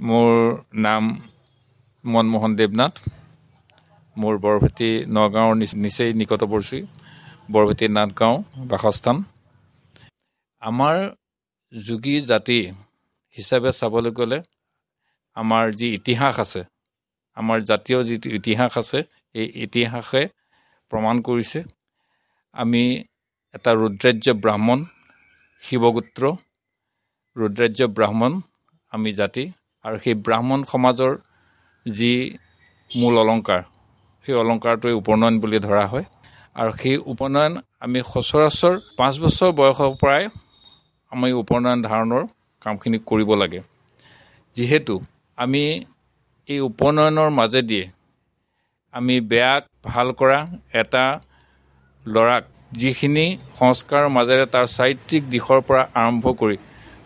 মোৰ নাম মনমোহন দেৱনাথ। মোৰ বৰভেটি নগাঁৱৰ নিচেই নিকটৱৰ্তী বৰভেটি নাথগাঁও বাসস্থান। আমাৰ যোগী জাতি হিচাপে চাবলৈ গ'লে আমাৰ যি ইতিহাস আছে আমাৰ জাতীয় যিটো ইতিহাস আছে এই ইতিহাসে প্ৰমাণ কৰিছে। আমি এটা ৰুদ্ৰাজ্য ব্ৰাহ্মণ শিৱগোত্ৰ ৰুদ্ৰাজ্য ব্ৰাহ্মণ আমি জাতি। আৰু সেই ব্ৰাহ্মণ সমাজৰ যি মূল অলংকাৰ সেই অলংকাৰটোৱে উপনয়ন বুলি ধৰা হয়। আৰু সেই উপনয়ন আমি সচৰাচৰ পাঁচ বছৰ বয়সৰ পৰাই আমি উপনয়ন ধাৰণৰ কামখিনি কৰিব লাগে। যিহেতু আমি এই উপনয়নৰ মাজেদিয়ে আমি বেয়াক ভাল কৰা এটা ল'ৰাক যিখিনি সংস্কাৰৰ মাজেৰে তাৰ চাৰিত্ৰিক দিশৰ পৰা আৰম্ভ কৰি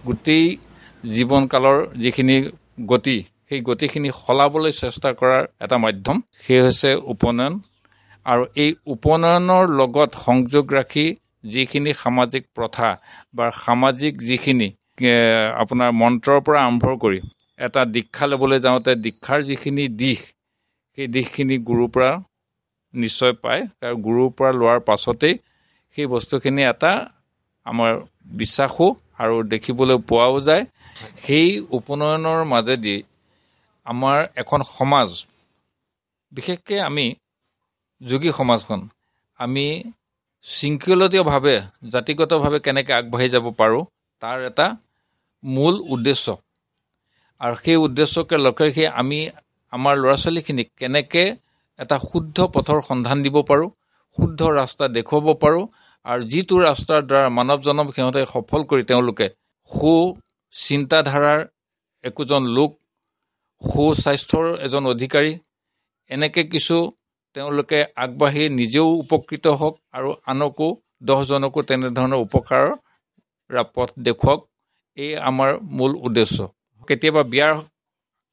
গোটেই জীৱনকালৰ যিখিনি গতি সেই গতিখিনি সলাবলৈ চেষ্টা কৰাৰ এটা মাধ্যম সেই হৈছে উপনয়ন। আৰু এই উপনয়নৰ লগত সংযোগ ৰাখি যিখিনি সামাজিক প্ৰথা বা সামাজিক যিখিনি আপোনাৰ মন্ত্ৰৰ পৰা আৰম্ভ কৰি এটা দীক্ষা ল'বলৈ যাওঁতে দীক্ষাৰ যিখিনি দিশ সেই দিশখিনি গুৰুৰ পৰা নিশ্চয় পায়। আৰু গুৰুৰ পৰা লোৱাৰ পাছতেই সেই বস্তুখিনি এটা আমাৰ বিশ্বাসো আৰু দেখিবলৈ পোৱাও যায়। সেই উপনয়নৰ মাজেদি আমাৰ এখন সমাজ বিশেষকৈ আমি যোগী সমাজখন আমি শৃংখলতীয়ভাৱে জাতিগতভাৱে কেনেকৈ আগবাঢ়ি যাব পাৰোঁ তাৰ এটা মূল উদ্দেশ্য। আৰু সেই উদ্দেশ্যকে লক্ষ্য ৰাখি আমি আমাৰ ল'ৰা ছোৱালীখিনিক কেনেকৈ এটা শুদ্ধ পথৰ সন্ধান দিব পাৰোঁ শুদ্ধ ৰাস্তা দেখুৱাব পাৰোঁ আৰু যিটো ৰাস্তাৰ দ্বাৰা মানৱ জনম সিহঁতে সফল কৰি তেওঁলোকে সু চিন্তাধাৰাৰ একোজন লোক সুস্বাস্থ্যৰ এজন অধিকাৰী এনেকৈ কিছু তেওঁলোকে আগবাঢ়ি নিজেও উপকৃত হওক আৰু আনকো দহজনকো তেনেধৰণৰ উপকাৰৰ পথ দেখুৱাওক এই আমাৰ মূল উদ্দেশ্য। কেতিয়াবা বিয়াৰ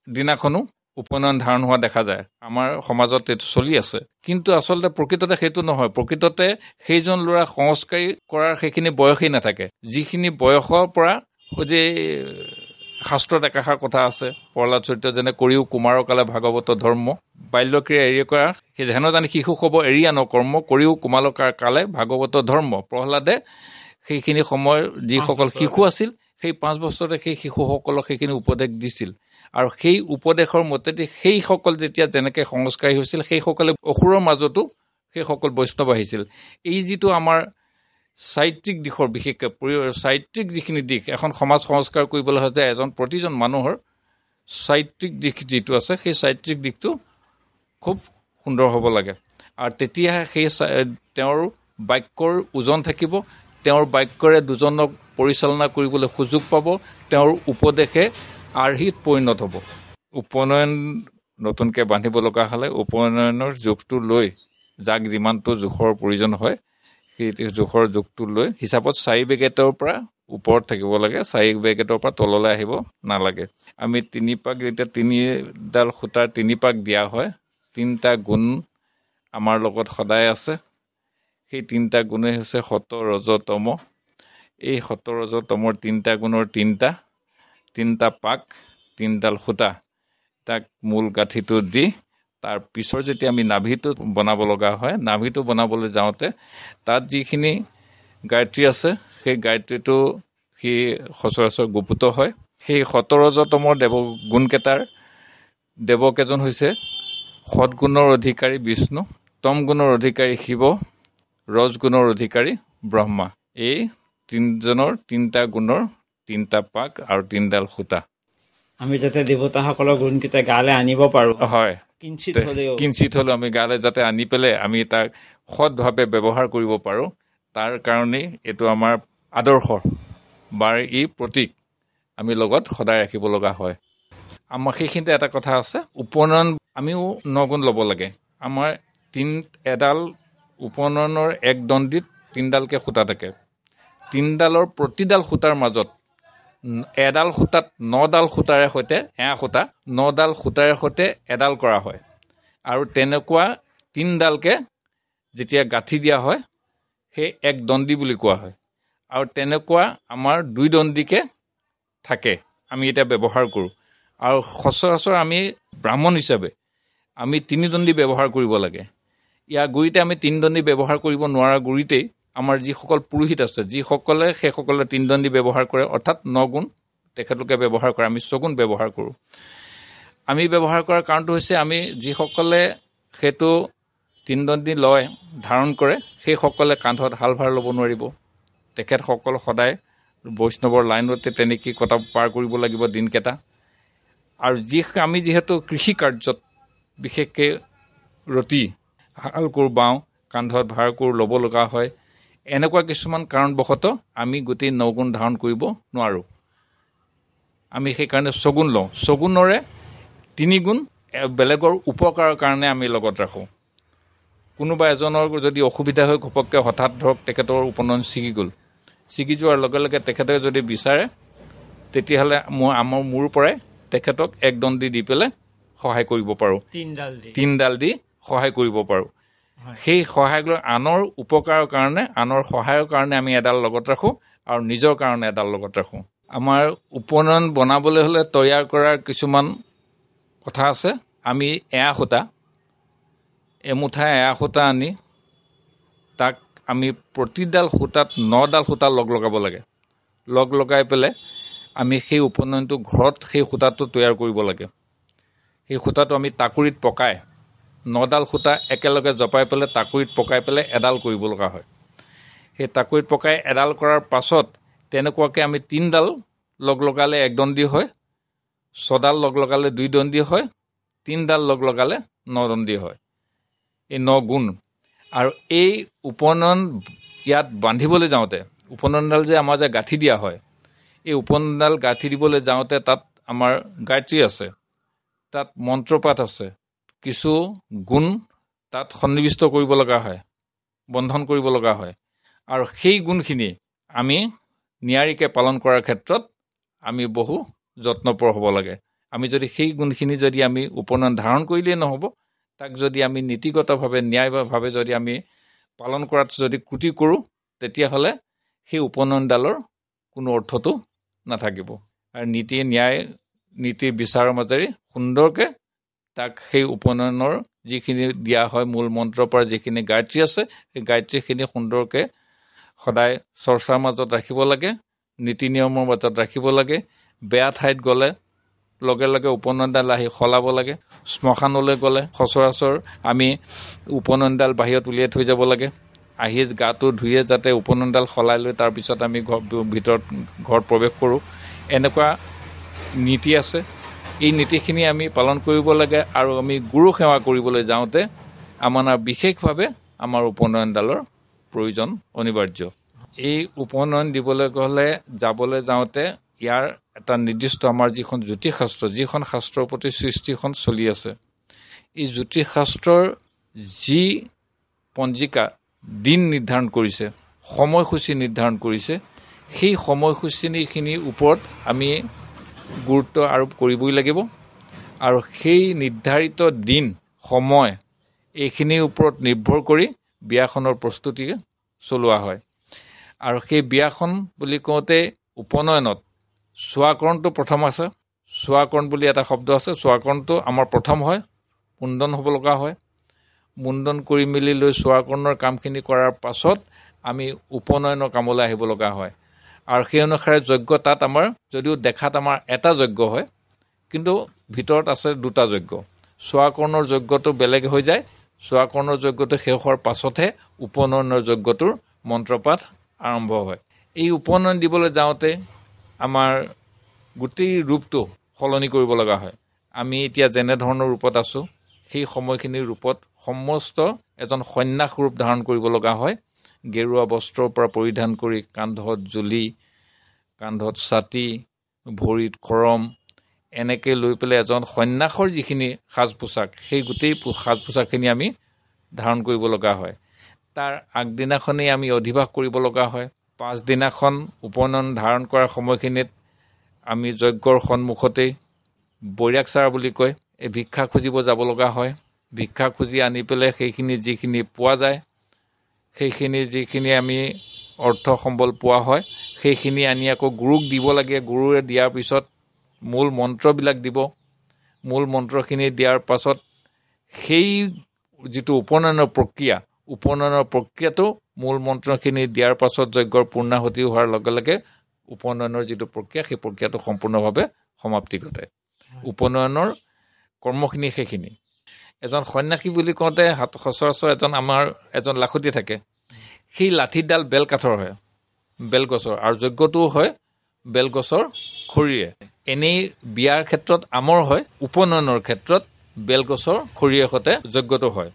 দিনাখনো উপনয়ন ধাৰণ হোৱা দেখা যায়। আমাৰ সমাজত এইটো চলি আছে। কিন্তু আচলতে প্ৰকৃততে সেইটো নহয়। প্ৰকৃততে সেইজন ল'ৰা সংস্কাৰী কৰাৰ সেইখিনি বয়সেই নাথাকে। যিখিনি বয়সৰ পৰা যে শাস্ত্ৰত একাষাৰ কথা আছে প্ৰহ্লাদ চৰিত্ৰ যেনে কৰিও কুমাৰৰ কালে ভাগৱত ধৰ্ম বাল্যক্ৰিয়া এৰি কৰা সেই যেন জানি শিশু হ'ব এৰি আন কৰ্ম কৰিও কুমালকাৰ কালে ভাগৱত ধৰ্ম। প্ৰহ্লাদে সেইখিনি সময়ৰ যিসকল শিশু আছিল সেই পাঁচ বছৰতে সেই শিশুসকলক সেইখিনি উপদেশ দিছিল। আৰু সেই উপদেশৰ মতেদি সেইসকল যেতিয়া যেনেকৈ সংস্কাৰী হৈছিল সেইসকলে অসুৰৰ মাজতো সেইসকল বৈষ্ণৱ আহিছিল। এই যিটো আমাৰ চাৰিত্ৰিক দিশৰ বিশেষকৈ চাৰিত্ৰিক যিখিনি দিশ এখন সমাজ সংস্কাৰ কৰিবলৈ যে এজন প্ৰতিজন মানুহৰ চাৰিত্ৰিক দিশ যিটো আছে সেই চাৰিত্ৰিক দিশটো খুব সুন্দৰ হ'ব লাগে। আৰু তেতিয়াহে সেই তেওঁৰ বাক্যৰ ওজন থাকিব তেওঁৰ বাক্যৰে দুজনক পৰিচালনা কৰিবলৈ সুযোগ পাব তেওঁৰ উপদেশে আৰ্হিত পৰিণত হ'ব। উপনয়ন নতুনকৈ বান্ধিব লগা হ'লে উপনয়নৰ জোখটো লৈ যাক যিমানটো জোখৰ প্ৰয়োজন হয় সেই জোখৰ জোখটো লৈ হিচাপত চাৰি বেগেটৰ পৰা ওপৰত থাকিব লাগে চাৰি বেগেটৰ পৰা তললৈ আহিব নালাগে। আমি তিনি পাক যেতিয়া তিনিডাল সূতাৰ তিনি পাক দিয়া হয়। তিনিটা গুণ আমাৰ লগত সদায় আছে। সেই তিনিটা গুণেই হৈছে সত ৰজ তম এই সত ৰজ তমৰ তিনিটা গুণৰ তিনিটা তিনিটা পাক তিনিডাল সূতা। তাক মূল গাঁঠিটো দি তাৰ পিছৰ যেতিয়া আমি নাভিটো বনাব লগা হয় নাভিটো বনাবলৈ যাওঁতে তাত যিখিনি গায়ত্ৰী আছে সেই গায়ত্ৰীটো সি সচৰাচৰ গুপুত হয়। সেই সতৰজতমৰ দেৱ গুণকেইটাৰ দেৱকেইজন হৈছে সৎগুণৰ অধিকাৰী বিষ্ণু তম গুণৰ অধিকাৰী শিৱ ৰজগুণৰ অধিকাৰী ব্ৰহ্মা। এই তিনিজনৰ তিনিটা গুণৰ তিনিটা পাক আৰু তিনিডাল সূতা। আমি যাতে দেৱতাসকলৰ গুণকেইটা গালৈ আনিব পাৰোঁ। হয়। কিঞ্চিত হ'লেও কিঞ্চিত হ'লেও আমি গালৈ যাতে আনি পেলাই আমি তাক সৎভাৱে ব্যৱহাৰ কৰিব পাৰোঁ। তাৰ কাৰণেই এইটো আমাৰ আদৰ্শ। বা ই প্ৰতীক। আমি লগত সদায় ৰাখিব লগা হয়। আমাৰ সেইখিনিতে এটা কথা আছে। উপনয়ন আমিও নগুণ ল'ব লাগে। আমাৰ তিন এডাল উপনয়নৰ এক দণ্ডিত তিনিডালকৈ সূতা থাকে। তিনিডালৰ প্ৰতিডাল সূতাৰ মাজত এডাল সূতাত নডাল সূতাৰে সৈতে এয়া সূতা নডাল সূতাৰে সৈতে এডাল কৰা হয়। আৰু তেনেকুৱা তিনিডালকৈ যেতিয়া গাঁঠি দিয়া হয় সেই এক দণ্ডী বুলি কোৱা হয়। আৰু তেনেকুৱা আমাৰ দুই দণ্ডীকৈ থাকে আমি এতিয়া ব্যৱহাৰ কৰোঁ। আৰু সচৰাচৰ আমি ব্ৰাহ্মণ হিচাপে আমি তিনিদণ্ডী ব্যৱহাৰ কৰিব লাগে। ইয়াৰ গুৰিতে আমি তিনিদণ্ডী ব্যৱহাৰ কৰিব নোৱাৰাৰ গুৰিতেই আমাৰ যিসকল পুৰোহিত আছে যিসকলে সেইসকলে তিনিদণ্ডী ব্যৱহাৰ কৰে অৰ্থাৎ নগুণ তেখেতলোকে ব্যৱহাৰ কৰে আমি ছগুণ ব্যৱহাৰ কৰোঁ। আমি ব্যৱহাৰ কৰাৰ কাৰণটো হৈছে আমি যিসকলে সেইটো তিনিদণ্ডী লয় ধাৰণ কৰে সেইসকলে কান্ধত হাল ভাৰ ল'ব নোৱাৰিব। তেখেতসকল সদায় বৈষ্ণৱৰ লাইনতে তেনেকেই কটা পাৰ কৰিব লাগিব দিনকেইটা। আৰু যি আমি যিহেতু কৃষি কাৰ্যত বিশেষকৈ ৰতি হাল কোৰ বাওঁ কান্ধত ভাৰ কোৰ ল'ব লগা হয় এনেকুৱা কিছুমান কাৰণবশতঃ আমি গোটেই নগুণ ধাৰণ কৰিব নোৱাৰোঁ। আমি সেইকাৰণে ছগুণ লওঁ। ছগুণৰে তিনিগুণ বেলেগৰ উপকাৰৰ কাৰণে আমি লগত ৰাখোঁ। কোনোবা এজনৰ যদি অসুবিধা হৈ ঘপককৈ হঠাৎ ধৰক তেখেতৰ উপনয়ন ছিগি গ'ল। ছিগি যোৱাৰ লগে লগে তেখেতে যদি বিচাৰে তেতিয়াহ'লে মোৰ আমাৰ মোৰ পৰাই তেখেতক এক দণ্ডি দি পেলাই সহায় কৰিব পাৰোঁ। তিনডাল দি। তিনডাল দি সহায় কৰিব পাৰোঁ। সেই সহায় লৈ আনৰ উপকাৰৰ কাৰণে আনৰ সহায়ৰ কাৰণে আমি এডাল লগত ৰাখোঁ আৰু নিজৰ কাৰণে এডাল লগত ৰাখোঁ। আমাৰ উপনয়ন বনাবলৈ হ'লে তৈয়াৰ কৰাৰ কিছুমান কথা আছে। আমি এয়া সূতা এমুঠা এয়া সূতা আনি তাক আমি প্ৰতিডাল সূতাত নডাল সূতা লগ লগাব লাগে। লগ লগাই পেলাই আমি সেই উপনয়নটো ঘৰত সেই সূতাটো তৈয়াৰ কৰিব লাগে। সেই সূতাটো আমি তাকুৰিত পকাই নডাল সূতা একেলগে জপাই পেলাই তাকুৰিত পকাই পেলাই এডাল কৰিব লগা হয়। সেই তাকুৰিত পকাই এডাল কৰাৰ পাছত তেনেকুৱাকৈ আমি তিনিডাল লগ লগালে এক দণ্ডি হয় ছডাল লগ লগালে দুই দণ্ডি হয় তিনিডাল লগ লগালে ন দণ্ডি হয়। এই ন গুণ। আৰু এই উপনয়ন ইয়াত বান্ধিবলৈ যাওঁতে উপনয়নডাল যে আমাৰ যে গাঁঠি দিয়া হয় এই উপনয়নডাল গাঁঠি দিবলৈ যাওঁতে তাত আমাৰ গায়ত্ৰী আছে তাত মন্ত্ৰপাঠ আছে কিছু গুণ তাত সন্নিৱিষ্ট কৰিব লগা হয় বন্ধন কৰিব লগা হয়। আৰু সেই গুণখিনি আমি নিয়াৰিকৈ পালন কৰাৰ ক্ষেত্ৰত আমি বহু যত্নপৰ হ'ব লাগে। আমি যদি সেই গুণখিনি যদি আমি উপনয়ন ধাৰণ কৰিলেই নহ'ব তাক যদি আমি নীতিগতভাৱে ন্যায়ভাৱে যদি আমি পালন কৰাত যদি ক্ৰুটি কৰোঁ তেতিয়াহ'লে সেই উপনয়নডালৰ কোনো অৰ্থটো নাথাকিব। আৰু নীতি ন্যায় নীতি বিচাৰৰ মাজেৰে সুন্দৰকৈ তাক সেই উপনয়নৰ যিখিনি দিয়া হয় মূল মন্ত্ৰৰ পৰা যিখিনি গায়ত্ৰী আছে সেই গায়ত্ৰীখিনি সুন্দৰকৈ সদায় চৰ্চাৰ মাজত ৰাখিব লাগে নীতি নিয়মৰ মাজত ৰাখিব লাগে বেয়া ঠাইত গ'লে লগে লগে উপনয়নডাল আহি সলাব লাগে শ্মশানলৈ গ'লে সচৰাচৰ আমি উপনয়নডাল বাহিৰত উলিয়াই থৈ যাব লাগে আহি গাটো ধুয়ে যাতে উপনয়নডাল সলাই লৈ তাৰপিছত আমি ঘৰ ভিতৰত ঘৰত প্ৰৱেশ কৰোঁ। এনেকুৱা নীতি আছে এই নীতিখিনি আমি পালন কৰিব লাগে আৰু আমি গুৰু সেৱা কৰিবলৈ যাওঁতে আমাৰ বিশেষভাৱে আমাৰ উপনয়নডালৰ প্ৰয়োজন অনিবাৰ্য। এই উপনয়ন দিবলৈ গ'লে যাবলৈ যাওঁতে ইয়াৰ এটা নিৰ্দিষ্ট আমাৰ যিখন জ্যোতিষশাস্ত্ৰ যিখন শাস্ত্ৰৰ প্ৰতি সৃষ্টিখন চলি আছে। এই জ্যোতিষশাস্ত্ৰৰ যি পঞ্জিকা দিন নিৰ্ধাৰণ কৰিছে সময়সূচী নিৰ্ধাৰণ কৰিছে সেই সময়সূচীখিনিৰ ওপৰত আমি গুৰুত্ব আৰোপ কৰিবই লাগিব। আৰু সেই নিৰ্ধাৰিত দিন সময় এইখিনিৰ ওপৰত নিৰ্ভৰ কৰি বিয়াখনৰ প্ৰস্তুতি চলোৱা হয়। আৰু সেই বিয়াখন বুলি কওঁতে উপনয়নত চোৱাকৰণটো প্ৰথম আছে। চোৱাকৰণ বুলি এটা শব্দ আছে। চোৱাকৰণটো আমাৰ প্ৰথম হয়। মুণ্ডন হ'ব লগা হয়। মুণ্ডন কৰি মেলি লৈ চোৱাকৰণৰ কামখিনি কৰাৰ পাছত আমি উপনয়নৰ কামলৈ আহিব লগা হয়। আৰু সেই অনুসাৰে যজ্ঞ তাত আমাৰ যদিও দেখাত আমাৰ এটা যজ্ঞ হয় কিন্তু ভিতৰত আছে দুটা যজ্ঞ। চোৱাকৰণৰ যজ্ঞটো বেলেগ হৈ যায় চোৱাকৰণৰ যজ্ঞটো শেষ হোৱাৰ পাছতহে উপনয়নৰ যজ্ঞটোৰ মন্ত্ৰপাঠ আৰম্ভ হয়। এই উপনয়ন দিবলৈ যাওঁতে আমাৰ গোটেই ৰূপটো সলনি কৰিব লগা হয়। আমি এতিয়া যেনেধৰণৰ ৰূপত আছোঁ সেই সময়খিনিৰ ৰূপত সমস্ত এজন সন্যাস ৰূপ ধাৰণ কৰিব লগা হয়। গেৰুৱা বস্ত্ৰৰ পৰা পৰিধান কৰি কান্ধত জুলি কান্ধত ছাতি ভৰিত কৰম এনেকৈ লৈ পেলাই এজন সন্যাসৰ যিখিনি সাজ পোছাক সেই গোটেই সাজ পোছাকখিনি আমি ধাৰণ কৰিব লগা হয়। তাৰ আগদিনাখনেই আমি অধিবাস কৰিব লগা হয়। পাছদিনাখন উপনয়ন ধাৰণ কৰাৰ সময়খিনিত আমি যজ্ঞৰ সন্মুখতেই বৈৰাগ চাৰ বুলি কয় এই ভিক্ষা খুজিব যাব লগা হয়। ভিক্ষা খুজি আনি পেলাই সেইখিনি যিখিনি পোৱা যায় সেইখিনি যিখিনি আমি অৰ্থ সম্বল পোৱা হয় সেইখিনি আনি আকৌ গুৰুক দিব লাগে। গুৰুৱে দিয়াৰ পিছত মূল মন্ত্ৰবিলাক দিব। মূল মন্ত্ৰখিনি দিয়াৰ পাছত সেই যিটো উপনয়নৰ প্ৰক্ৰিয়া উপনয়নৰ প্ৰক্ৰিয়াটো মূল মন্ত্ৰখিনি দিয়াৰ পাছত যজ্ঞৰ পূৰ্ণাহুতি হোৱাৰ লগে লগে উপনয়নৰ যিটো প্ৰক্ৰিয়া সেই প্ৰক্ৰিয়াটো সম্পূৰ্ণভাৱে সমাপ্তি ঘটে। উপনয়নৰ কৰ্মখিনি সেইখিনি। এজন সন্যাসী বুলি কওঁতে হাত সচৰাচৰ এজন আমাৰ এজন লাখুটি থাকে। সেই লাঠিডাল বেলকাঠৰ হয় বেলগছৰ আৰু যজ্ঞটোও হয় বেলগছৰ খৰিৰে। এনেই বিয়াৰ ক্ষেত্ৰত আমৰ হয় উপনয়নৰ ক্ষেত্ৰত বেলগছৰ খৰিৰে সৈতে যজ্ঞটো হয়।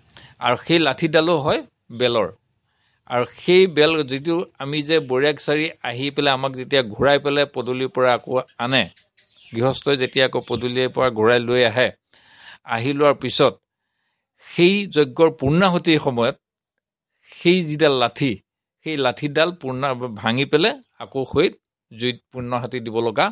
আৰু সেই লাঠিডালো হয় বেলৰ। আৰু সেই বেল যিটো আমি যে বৰিয়াক চাৰি আহি পেলাই আমাক যেতিয়া ঘূৰাই পেলাই পদূলিৰ পৰা আকৌ আনে গৃহস্থই যেতিয়া আকৌ পদূলিৰ পৰা ঘূৰাই লৈ আহে আহি লোৱাৰ পিছত সেই যজ্ঞৰ পূৰ্ণাহুতিৰ সময়ত সেই যিডাল লাঠি সেই লাঠিডাল পূৰ্ণা ভাঙি পেলাই আকৌ সৈত জুইত পূৰ্ণাহুতি দিব লগা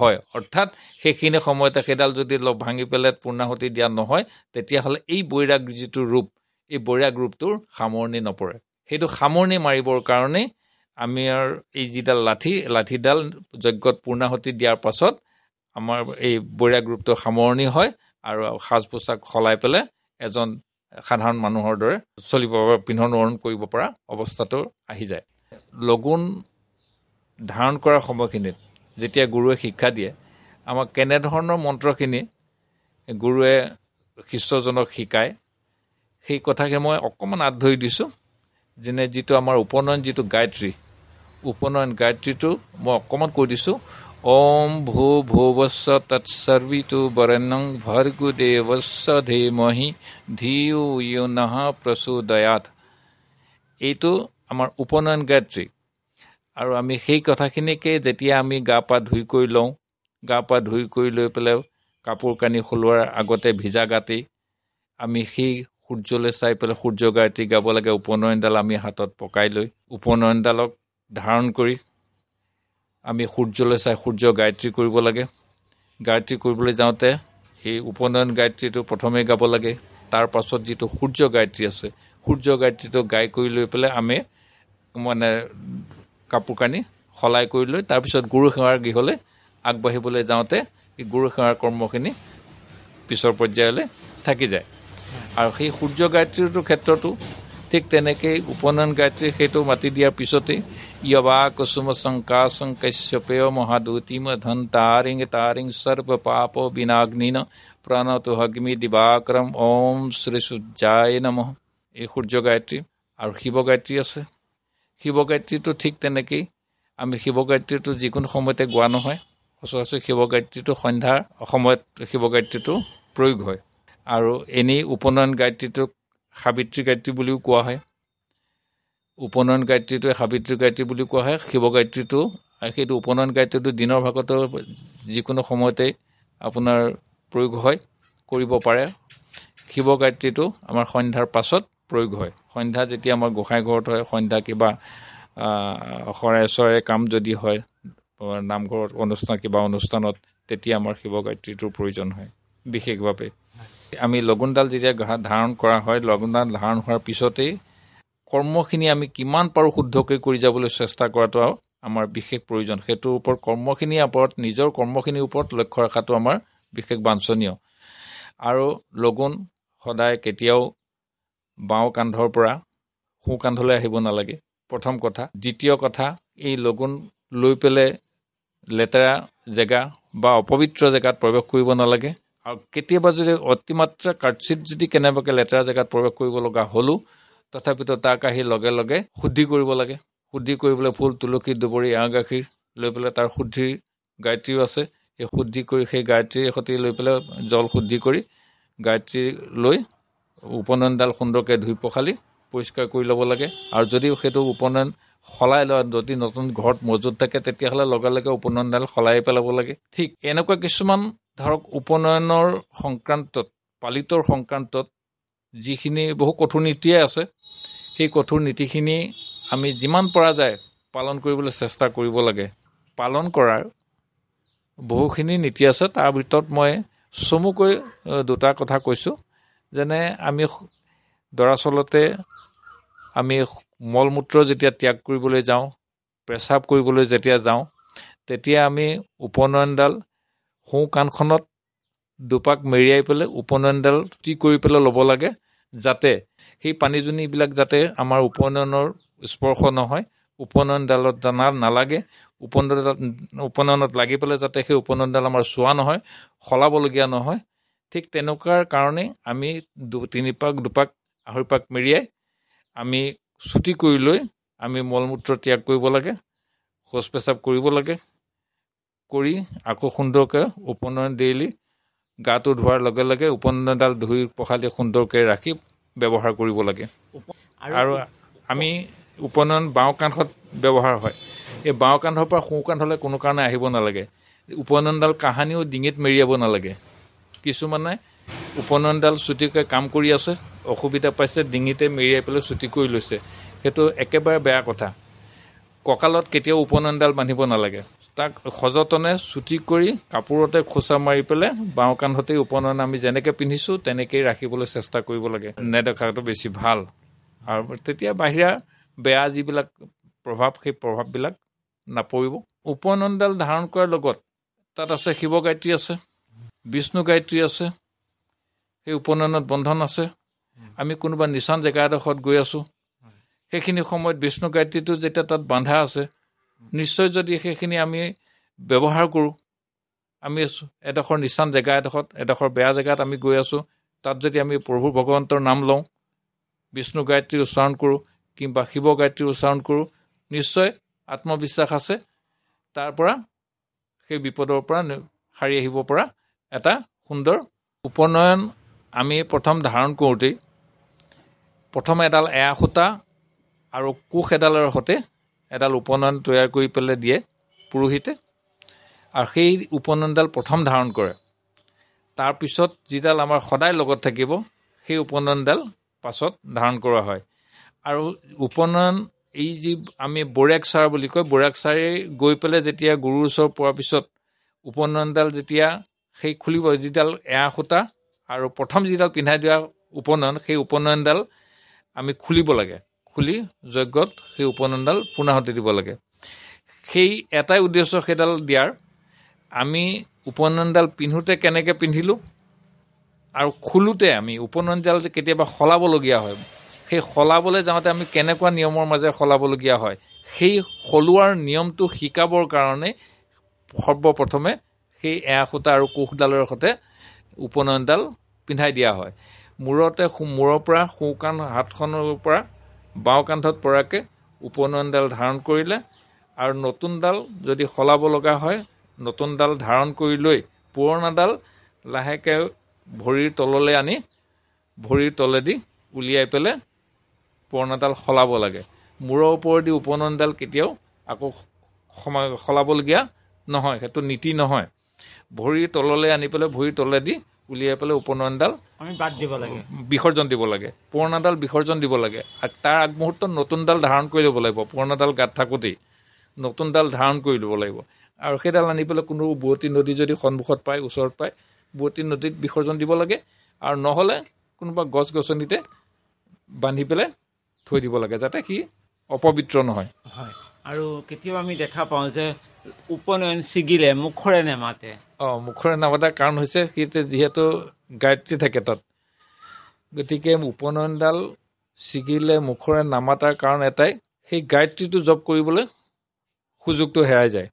হয়। অৰ্থাৎ সেইখিনি সময়তে সেইডাল যদি ভাঙি পেলাই পূৰ্ণাহুতি দিয়া নহয় তেতিয়াহ'লে এই বৈৰাগ যিটো ৰূপ এই বৈৰাগ ৰূপটোৰ সামৰণি নপৰে। সেইটো সামৰণি মাৰিবৰ কাৰণে আমি এই যিডাল লাঠি লাঠিডাল যজ্ঞত পূৰ্ণাহুতি দিয়াৰ পাছত আমাৰ এই বৈৰাগ ৰূপটো সামৰণি হয় আৰু সাজ পোছাক সলাই পেলাই এজন সাধাৰণ মানুহৰ দৰে চলিব পিন্ধন উৰণ কৰিব পৰা অৱস্থাটো আহি যায়। লগুণ ধাৰণ কৰাৰ সময়খিনিত যেতিয়া গুৰুৱে শিক্ষা দিয়ে আমাক কেনেধৰণৰ মন্ত্ৰখিনি গুৰুৱে শিষ্যজনক শিকায় সেই কথাকে মই অকণমান আঁত ধৰি দিছোঁ যেনে যিটো আমাৰ উপনয়ন যিটো গায়ত্ৰী উপনয়ন গায়ত্ৰীটো মই অকণমান কৈ দিছোঁ। ভূ ভূৱস্ব তৎসৰ্বিতু বৰেণ্যং ভৰ্গু দেৱস্ব ধীমহি ধিউ ইউ নহ প্ৰচোদয়াত এইটো আমাৰ উপনয়ন গায়ত্ৰী। আৰু আমি সেই কথাখিনিকে যেতিয়া আমি গা পা ধুই কৰি লওঁ গা পা ধুই কৰি লৈ পেলাই কাপোৰ কানি সলোৱাৰ আগতে ভিজা গাতেই আমি সেই সূৰ্যলৈ চাই পেলাই সূৰ্য গায়ত্ৰী গাব লাগে। উপনয়নডাল আমি হাতত পকাই লৈ উপনয়নডালক ধাৰণ কৰি আমি সূৰ্যলৈ চাই সূৰ্য গায়ত্ৰী কৰিব লাগে। গায়ত্ৰী কৰিবলৈ যাওঁতে সেই উপনয়ন গায়ত্ৰীটো প্ৰথমেই গাব লাগে। তাৰ পাছত যিটো সূৰ্য গায়ত্ৰী আছে সূৰ্য গায়ত্ৰীটো গাই কৰি লৈ পেলাই আমি মানে কাপোৰ কানি সলাই কৰি লৈ তাৰপিছত গুৰু সেৱাৰ গৃহলৈ আগবাঢ়িবলৈ যাওঁতে এই গুৰু সেৱাৰ কৰ্মখিনি পিছৰ পৰ্যায়লৈ থাকি যায়। আৰু সেই সূৰ্য গায়ত্ৰীটোৰ ক্ষেত্ৰতো ঠিক তেনেকেই উপনয়ন গায়ত্ৰী সেইটো মাতি দিয়াৰ পিছতেই য়বা কুসুম শংকাশং কশ্যপেয় মহাদূতিম ধন তাৰিং তাৰিং সৰ্ব পাপ বিনাগ্নিন প্ৰণত হগ্মি দিবাকৰম ওম শ্ৰী সূৰ্যায় নম। এই সূৰ্য গায়ত্ৰী আৰু শিৱ গায়ত্ৰী আছে। শিৱ গায়ত্ৰীটো ঠিক তেনেকেই। আমি শিৱ গায়ত্ৰীটো যিকোনো সময়তে গোৱা নহয়। সচৰাচৰ শিৱ গায়ত্ৰীটো সন্ধ্যাৰ সময়ত শিৱ গায়ত্ৰীটো প্ৰয়োগ হয়। আৰু এনেই উপনয়ন গায়ত্ৰীটোক সাবিত্ৰী গায়ত্ৰী বুলিও কোৱা হয়। উপনয়ন গায়ত্ৰীটোৱে সাবিত্ৰী গায়ত্ৰী বুলি কোৱা হয়। শিৱ গায়ত্ৰীটো সেইটো উপনয়ন গায়ত্ৰীটো দিনৰ ভাগতো যিকোনো সময়তে আপোনাৰ প্ৰয়োগ হয় কৰিব পাৰে। শিৱ গায়ত্ৰীটো আমাৰ সন্ধ্যাৰ পাছত প্ৰয়োগ হয়। সন্ধ্যা যেতিয়া আমাৰ গোঁসাই ঘৰত হয় সন্ধ্যা কিবা শৰাই চৰাই কাম যদি হয় নামঘৰত অনুষ্ঠান কিবা অনুষ্ঠানত তেতিয়া আমাৰ শিৱ গায়ত্ৰীটোৰ প্ৰয়োজন হয় বিশেষভাৱে। আমি লগুণডাল যেতিয়া ধাৰণ কৰা হয় লগুণডাল ধাৰণ হোৱাৰ পিছতেই কৰ্মখিনি আমি কিমান পাৰোঁ শুদ্ধকৈ কৰি যাবলৈ চেষ্টা কৰাটো আমাৰ বিশেষ প্ৰয়োজন। সেইটোৰ ওপৰত কৰ্মখিনিৰ ওপৰত নিজৰ কৰ্মখিনিৰ ওপৰত লক্ষ্য ৰখাটো আমাৰ বিশেষ বাঞ্ছনীয়। আৰু লগুণ সদায় কেতিয়াও বাওঁ কান্ধৰ পৰা সোঁ কান্ধলৈ আহিব নালাগে। প্ৰথম কথা। দ্বিতীয় কথা এই লগুণ লৈ পেলাই লেতেৰা জেগা বা অপবিত্ৰ জেগাত প্ৰৱেশ কৰিব নালাগে। আৰু কেতিয়াবা যদি অতিমাত্ৰা কাৰ্চিত যদি কেনেবাকৈ লেতেৰা জেগাত প্ৰৱেশ কৰিব লগা হ'লেও তথাপিতো তাক আহি লগে লগে শুদ্ধি কৰিব লাগে। শুদ্ধি কৰিবলৈ ফুল তুলসী দুবৰি এৱা গাখীৰ লৈ পেলাই তাৰ শুদ্ধিৰ গায়ত্ৰীও আছে। সেই শুদ্ধি কৰি সেই গায়ত্ৰীৰ সৈতে লৈ পেলাই জল শুদ্ধি কৰি গায়ত্ৰী লৈ উপনয়নডাল সুন্দৰকৈ ধুই পখালি পৰিষ্কাৰ কৰি ল'ব লাগে। আৰু যদি সেইটো উপনয়ন সলাই লোৱা যদি নতুন ঘৰত মজুত থাকে তেতিয়াহ'লে লগে লগে উপনয়নডাল সলাই পেলাব লাগে। ঠিক এনেকুৱা কিছুমান ধৰক উপনয়নৰ সংক্ৰান্তত পালিতৰ সংক্ৰান্তত যিখিনি বহু কঠোৰ নীতিয়ে আছে সেই কঠোৰ নীতিখিনি আমি যিমান পৰা যায় পালন কৰিবলৈ চেষ্টা কৰিব লাগে। পালন কৰাৰ বহুখিনি নীতি আছে। তাৰ ভিতৰত মই চমুকৈ দুটা কথা কৈছোঁ। যেনে আমি দৰাচলতে আমি মল মূত্ৰ যেতিয়া ত্যাগ কৰিবলৈ যাওঁ পেচাব কৰিবলৈ যেতিয়া যাওঁ তেতিয়া আমি উপনয়নডাল সোঁ কাণখনত দুপাক মেৰিয়াই পেলাই উপনয়নডাল টি কৰি পেলাই ল'ব লাগে যাতে সেই পানীজনীবিলাক যাতে আমাৰ উপনয়নৰ স্পৰ্শ নহয়। উপনয়নডালত দানা নালাগে। উপনয়নডাল উপনয়নত লাগি পেলাই যাতে সেই উপনয়নডাল আমাৰ চোৱা নহয় সলাবলগীয়া নহয়। ঠিক তেনেকুৱাৰ কাৰণে আমি দু তিনিপাক দুপাক আঢ়ৈ পাক মেৰিয়াই আমি চুটি কৰি লৈ আমি মল মূত্ৰ ত্যাগ কৰিব লাগে শৌচ পেচাব কৰিব লাগে কৰি আকৌ সুন্দৰকৈ উপনয়ন ডেইলি গাটো ধোৱাৰ লগে লগে উপনয়নডাল ধুই পখালি সুন্দৰকৈ ৰাখি ব্যৱহাৰ কৰিব লাগে। আৰু আমি উপনয়ন বাওঁ কান্ধত ব্যৱহাৰ হয়। এই বাওঁ কান্ধৰ পৰা সোঁ কান্ধলৈ কোনো কাৰণে আহিব নালাগে। উপনয়নডাল কাহানিও ডিঙিত মেৰিয়াব নালাগে। কিছুমানে উপনয়নডাল চুটিকৈ কাম কৰি আছে অসুবিধা পাইছে ডিঙিতে মেৰিয়াই পেলাই চুটি কৰি লৈছে। সেইটো একেবাৰে বেয়া কথা। কঁকালত কেতিয়াও উপনয়নডাল বান্ধিব নালাগে। তাক সযতনে চুটি কৰি কাপোৰতে খোচা মাৰি পেলাই বাওঁ কান্ধতেই উপনয়ন আমি যেনেকৈ পিন্ধিছোঁ তেনেকেই ৰাখিবলৈ চেষ্টা কৰিব লাগে। নেদেখাটো বেছি ভাল। আৰু তেতিয়া বাহিৰা বেয়া যিবিলাক প্ৰভাৱ সেই প্ৰভাৱবিলাক নপৰিব। উপনয়নডাল ধাৰণ কৰাৰ লগত তাত আছে শিৱ গায়ত্ৰী আছে বিষ্ণু গায়ত্ৰী আছে সেই উপনয়নত বন্ধন আছে। আমি কোনোবা নিচান জেগা এডোখৰত গৈ আছোঁ। সেইখিনি সময়ত বিষ্ণু গায়ত্ৰীটো যেতিয়া তাত বান্ধা আছে নিশ্চয় যদি সেইখিনি আমি ব্যৱহাৰ কৰোঁ আমি এডোখৰ নিচান জেগা এডোখৰত এডোখৰ বেয়া জেগাত আমি গৈ আছোঁ তাত যদি আমি প্ৰভু ভগৱন্তৰ নাম লওঁ বিষ্ণু গায়ত্ৰী উচ্চাৰণ কৰোঁ কিংবা শিৱ গায়ত্ৰী উচ্চাৰণ কৰোঁ নিশ্চয় আত্মবিশ্বাস আছে তাৰ পৰা সেই বিপদৰ পৰা সাৰি আহিব পৰা এটা সুন্দৰ উপনয়ন আমি প্ৰথম ধাৰণ কৰোঁতেই প্ৰথম এডাল এয়া সূতা আৰু কোষ এডালৰ সৈতে এডাল উপনয়ন তৈয়াৰ কৰি পেলাই দিয়ে পুৰোহিতে। আৰু সেই উপনয়নডাল প্ৰথম ধাৰণ কৰে। তাৰপিছত যিডাল আমাৰ সদায় লগত থাকিব সেই উপনয়নডাল পাছত ধাৰণ কৰা হয়। আৰু উপনয়ন এই যি আমি বৈৰাগ চাৰ বুলি কয় বৈৰাগ চাৰে গৈ পেলাই যেতিয়া গুৰুৰ ওচৰ পোৱাৰ পিছত উপনয়নডাল যেতিয়া সেই খুলিব যিডাল এয়া সূতা আৰু প্ৰথম যিডাল পিন্ধাই দিয়া উপনয়ন সেই উপনয়নডাল আমি খুলিব লাগে। খুলি যজ্ঞত সেই উপনয়নডাল পুনাহতি দিব লাগে। সেই এটাই উদ্দেশ্য সেইডাল দিয়াৰ। আমি উপনয়নডাল পিন্ধোতে কেনেকৈ পিন্ধিলোঁ আৰু খোলোতে আমি উপনয়নডাল কেতিয়াবা সলাবলগীয়া হয় সেই সলাবলৈ যাওঁতে আমি কেনেকুৱা নিয়মৰ মাজেৰে সলাবলগীয়া হয় সেই সলোৱাৰ নিয়মটো শিকাবৰ কাৰণে সৰ্বপ্ৰথমে সেই এয়া সূতা আৰু কোষডালৰ সৈতে উপনয়নডাল পিন্ধাই দিয়া হয়। মূৰতে মূৰৰ পৰা সোঁকাণ হাতখনৰ পৰা বাওঁ কান্ধত পৰাকৈ উপনয়নডাল ধাৰণ কৰিলে আৰু নতুনডাল যদি সলাব লগা হয় নতুনডাল ধাৰণ কৰি লৈ পুৰণাডাল লাহেকৈ ভৰিৰ তললৈ আনি ভৰিৰ তলেদি উলিয়াই পেলাই পুৰণাডাল সলাব লাগে। মূৰৰ ওপৰেদি উপনয়নডাল কেতিয়াও আকৌ সময় সলাবলগীয়া নহয় সেইটো নীতি নহয়। ভৰিৰ তললৈ আনি পেলাই ভৰিৰ তলেদি উলিয়াই পেলাই উপনয়নডাল আমি বাদ দিব লাগে। বিসৰ্জন দিব লাগে। পুৰণাডাল বিসৰ্জন দিব লাগে। আৰু তাৰ আগমুহূৰ্তত নতুনডাল ধাৰণ কৰি ল'ব লাগিব। পুৰণাডাল গাত থাকোঁতেই নতুনডাল ধাৰণ কৰি ল'ব লাগিব। আৰু সেইডাল আনি পেলাই কোনো বোৱতী নদী যদি সন্মুখত পায় ওচৰত পায় বোৱতী নদীত বিসৰ্জন দিব লাগে। আৰু নহ'লে কোনোবা গছ গছনিতে বান্ধি পেলাই থৈ দিব লাগে যাতে সি অপবিত্ৰ নহয়। হয়। আৰু কেতিয়াবা আমি দেখা পাওঁ যে উপনয়ন ছিগিলে মুখৰে নেমাতে। অঁ মুখৰে নামাতাৰ কাৰণ হৈছে সি যিহেতু গায়ত্ৰী থাকে তাত। গতিকে উপনয়নডাল ছিগিলে মুখৰে নামাতাৰ কাৰণ এটাই সেই গায়ত্ৰীটো জপ কৰিবলৈ সুযোগটো হেৰাই যায়।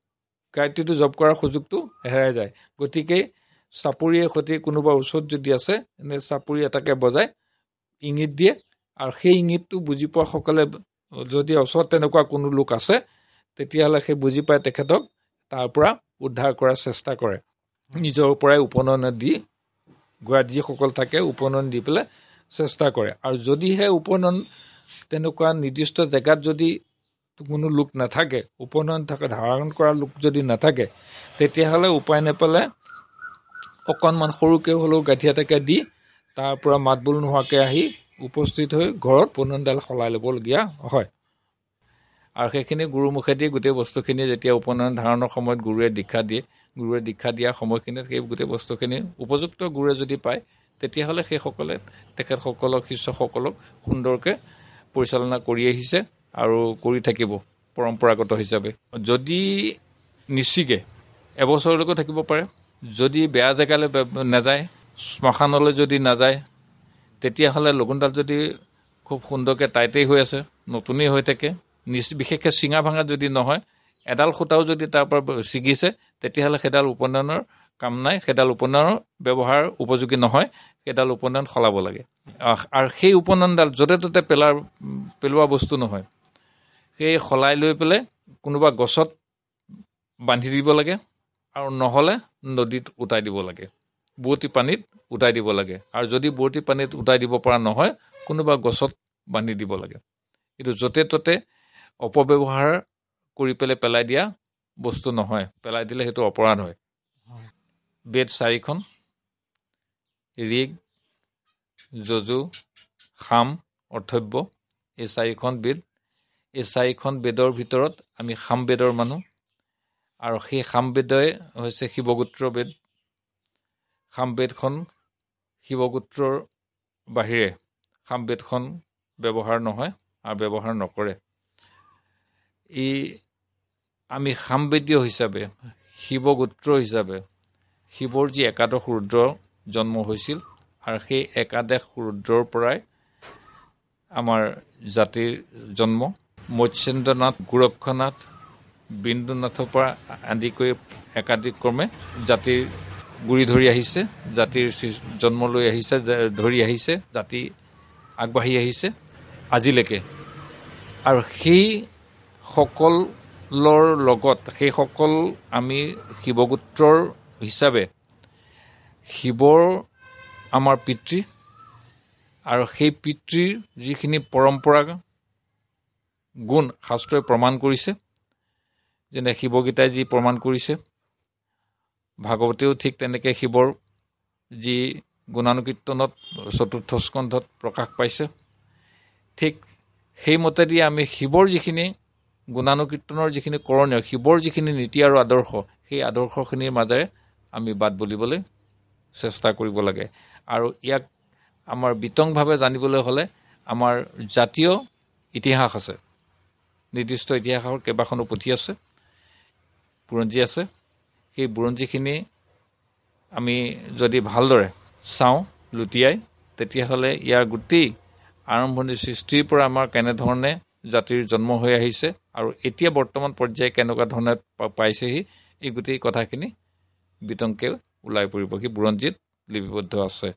গায়ত্ৰীটো জপ কৰাৰ সুযোগটো হেৰাই যায়। গতিকে চাপৰিয়ে সৈতে কোনোবা ওচৰত যদি আছে এনে চাপৰি এটাকে বজাই ইংগিত দিয়ে। আৰু সেই ইংগিতটো বুজি পোৱাসকলে যদি ওচৰত তেনেকুৱা কোনো লোক আছে তেতিয়াহ'লে সেই বুজি পাই তেখেতক তাৰ পৰা উদ্ধাৰ কৰাৰ চেষ্টা কৰে। নিজৰ পৰাই উপনয়ন দি গোৱাত যিসকল থাকে উপনয়ন দি পেলাই চেষ্টা কৰে। আৰু যদিহে উপনয়ন তেনেকুৱা নিৰ্দিষ্ট জেগাত যদি কোনো লোক নাথাকে উপনয়ন থাকে ধাৰণ কৰা লোক যদি নাথাকে তেতিয়াহ'লে উপায় নেপালে অকণমান সৰুকৈ হ'লেও গাঁঠি এটাকে দি তাৰ পৰা মাত বোল নোহোৱাকৈ আহি উপস্থিত হৈ ঘৰত উপনয়নডাল সলাই ল'বলগীয়া হয়। আৰু সেইখিনি গুৰুৰ মুখেদি গোটেই বস্তুখিনি যেতিয়া উপনয়ন ধাৰণৰ সময়ত গুৰুৱে দীক্ষা দিয়ে গুৰুৱে দীক্ষা দিয়াৰ সময়খিনিত সেই গোটেই বস্তুখিনি উপযুক্ত গুৰুৱে যদি পায় তেতিয়াহ'লে সেইসকলে তেখেতসকলক শিষ্যসকলক সুন্দৰকৈ পৰিচালনা কৰি আহিছে আৰু কৰি থাকিব পৰম্পৰাগত হিচাপে। যদি নিচিগে এবছৰলৈকে থাকিব পাৰে। যদি বেয়া জেগালৈ নাযায় শ্মশানলৈ যদি নাযায় তেতিয়াহ'লে লগুণডাল যদি খুব সুন্দৰকৈ টাইটেই হৈ আছে নতুনেই হৈ থাকে বিশেষকৈ চিঙা ভাঙা যদি নহয় এডাল সূতাও যদি তাৰ পৰা ছিগিছে তেতিয়াহ'লে সেইডাল উপনয়নৰ কাম নাই সেইডাল উপনয়নৰ ব্যৱহাৰ উপযোগী নহয় সেইডাল উপনয়ন সলাব লাগে। আৰু সেই উপনয়নডাল য'তে ত'তে পেলাৰ পেলোৱা বস্তু নহয়। সেই সলাই লৈ পেলাই কোনোবা গছত বান্ধি দিব লাগে আৰু নহ'লে নদীত উটাই দিব লাগে। বুৱতী পানীত উটাই দিব লাগে। আৰু যদি বুৱতী পানীত উটাই দিব পৰা নহয় কোনোবা গছত বান্ধি দিব লাগে। কিন্তু য'তে ত'তে অপব্যৱহাৰ কৰি পেলাই পেলাই দিয়া বস্তু নহয়। পেলাই দিলে সেইটো অপৰাধ হয়। বেদ চাৰিখন। ঋগ যজু সাম অৰ্থব্য এই চাৰিখন বেদ। এই চাৰিখন বেদৰ ভিতৰত আমি সাম বেদৰ মানুহ। আৰু সেই সামবেদই হৈছে শিৱগোত্ৰ বেদ। সামবেদখন শিৱগোত্ৰৰ বাহিৰে। সামবেদখন ব্যৱহাৰ নহয় আৰু ব্যৱহাৰ নকৰে। ই আমি সামবেদীয় হিচাপে শিৱগোত্ৰ হিচাপে শিৱৰ যি একাদশ ৰুদ্ৰ জন্ম হৈছিল আৰু সেই একাদশ ৰুদ্ৰৰ পৰাই আমাৰ জাতিৰ জন্ম। মৎস্যেন্দ্ৰনাথ গোৰক্ষনাথ বিন্দুনাথৰ পৰা আদি কৰি একাধিক্ৰমে জাতিৰ গুৰি ধৰি আহিছে জাতিৰ জন্ম লৈ আহিছে ধৰি আহিছে জাতি আগবাঢ়ি আহিছে আজিলৈকে। আৰু সেই সকলৰ লগত সেইসকল আমি শিৱগোত্ৰৰ হিচাপে শিৱৰ আমাৰ পিতৃ আৰু সেই পিতৃৰ যিখিনি পৰম্পৰা গুণ শাস্ত্ৰই প্ৰমাণ কৰিছে যেনে শিৱগীতাই যি প্ৰমাণ কৰিছে ভাগৱতেও ঠিক তেনেকৈ শিৱৰ যি গুণানুকীৰ্তনত চতুৰ্থ স্কন্ধত প্ৰকাশ পাইছে ঠিক সেইমতেদি আমি শিৱৰ যিখিনি গুণানুকীৰ্তনৰ যিখিনি কৰণীয় শিৱৰ যিখিনি নীতি আৰু আদৰ্শ সেই আদৰ্শখিনিৰ মাজেৰে আমি বাট বুলিবলৈ চেষ্টা কৰিব লাগে। আৰু ইয়াক আমাৰ বিতংভাৱে জানিবলৈ হ'লে আমাৰ জাতীয় ইতিহাস আছে। নিৰ্দিষ্ট ইতিহাসৰ কেইবাখনো পুথি আছে বুৰঞ্জী আছে। সেই বুৰঞ্জীখিনি আমি যদি ভালদৰে চাওঁ লুটিয়াই তেতিয়াহ'লে ইয়াৰ গোটেই আৰম্ভণিৰ সৃষ্টিৰ পৰা আমাৰ কেনেধৰণে জাতিৰ জন্ম হৈ আহিছে আৰু এতিয়া বৰ্তমান পৰ্যায়ে কেনেকুৱা ধৰণে পাইছেহি এই গোটেই কথাখিনি বিতংকে ওলাই পৰিব। সি বুৰঞ্জীত লিপিবদ্ধ আছে।